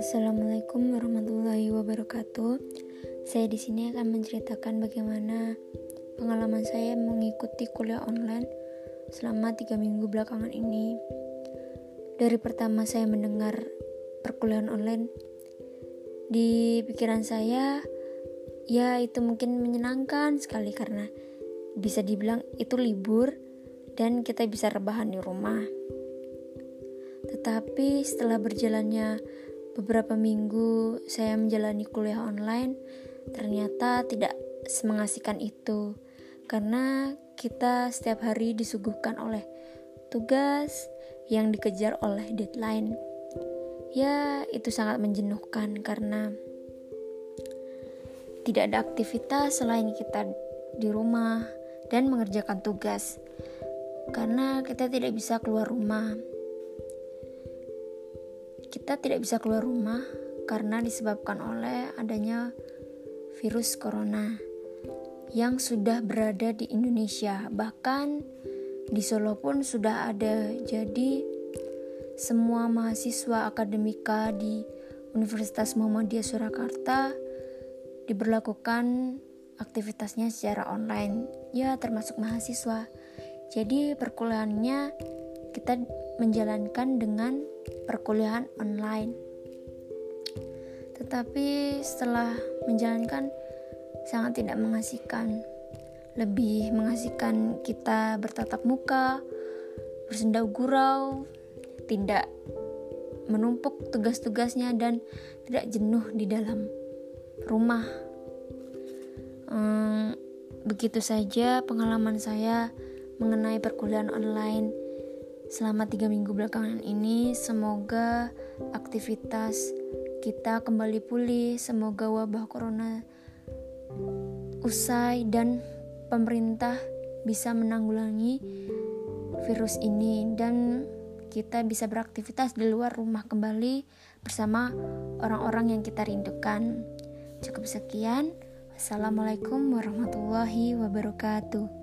Assalamualaikum warahmatullahi wabarakatuh. Saya di sini akan menceritakan bagaimana pengalaman saya mengikuti kuliah online selama tiga minggu belakangan ini. Dari pertama saya mendengar perkuliahan online, di pikiran saya, ya itu mungkin menyenangkan sekali karena bisa dibilang itu libur dan kita bisa rebahan di rumah. Tetapi setelah berjalannya beberapa minggu saya menjalani kuliah online, ternyata tidak semengasihkan itu karena kita setiap hari disuguhkan oleh tugas yang dikejar oleh deadline. Ya, itu sangat menjenuhkan karena tidak ada aktivitas selain kita di rumah dan mengerjakan tugas karena kita tidak bisa keluar rumah. Kita tidak bisa keluar rumah karena disebabkan oleh adanya virus corona yang sudah berada di Indonesia. Bahkan di Solo pun sudah ada. Jadi semua mahasiswa akademika di Universitas Muhammadiyah Surakarta diberlakukan aktivitasnya secara online. Ya, termasuk mahasiswa. Jadi perkuliahannya kita menjalankan dengan perkuliahan online. Tetapi setelah menjalankan sangat tidak mengasihkan. Lebih mengasihkan kita bertatap muka, bersendau gurau, tidak menumpuk tugas-tugasnya dan tidak jenuh di dalam rumah. Hmm, begitu saja pengalaman saya mengenai perkuliahan online selama tiga minggu belakangan ini. Semoga aktivitas kita kembali pulih, semoga wabah corona usai dan pemerintah bisa menanggulangi virus ini dan kita bisa beraktivitas di luar rumah kembali bersama orang-orang yang kita rindukan. Cukup sekian. Wassalamualaikum warahmatullahi wabarakatuh.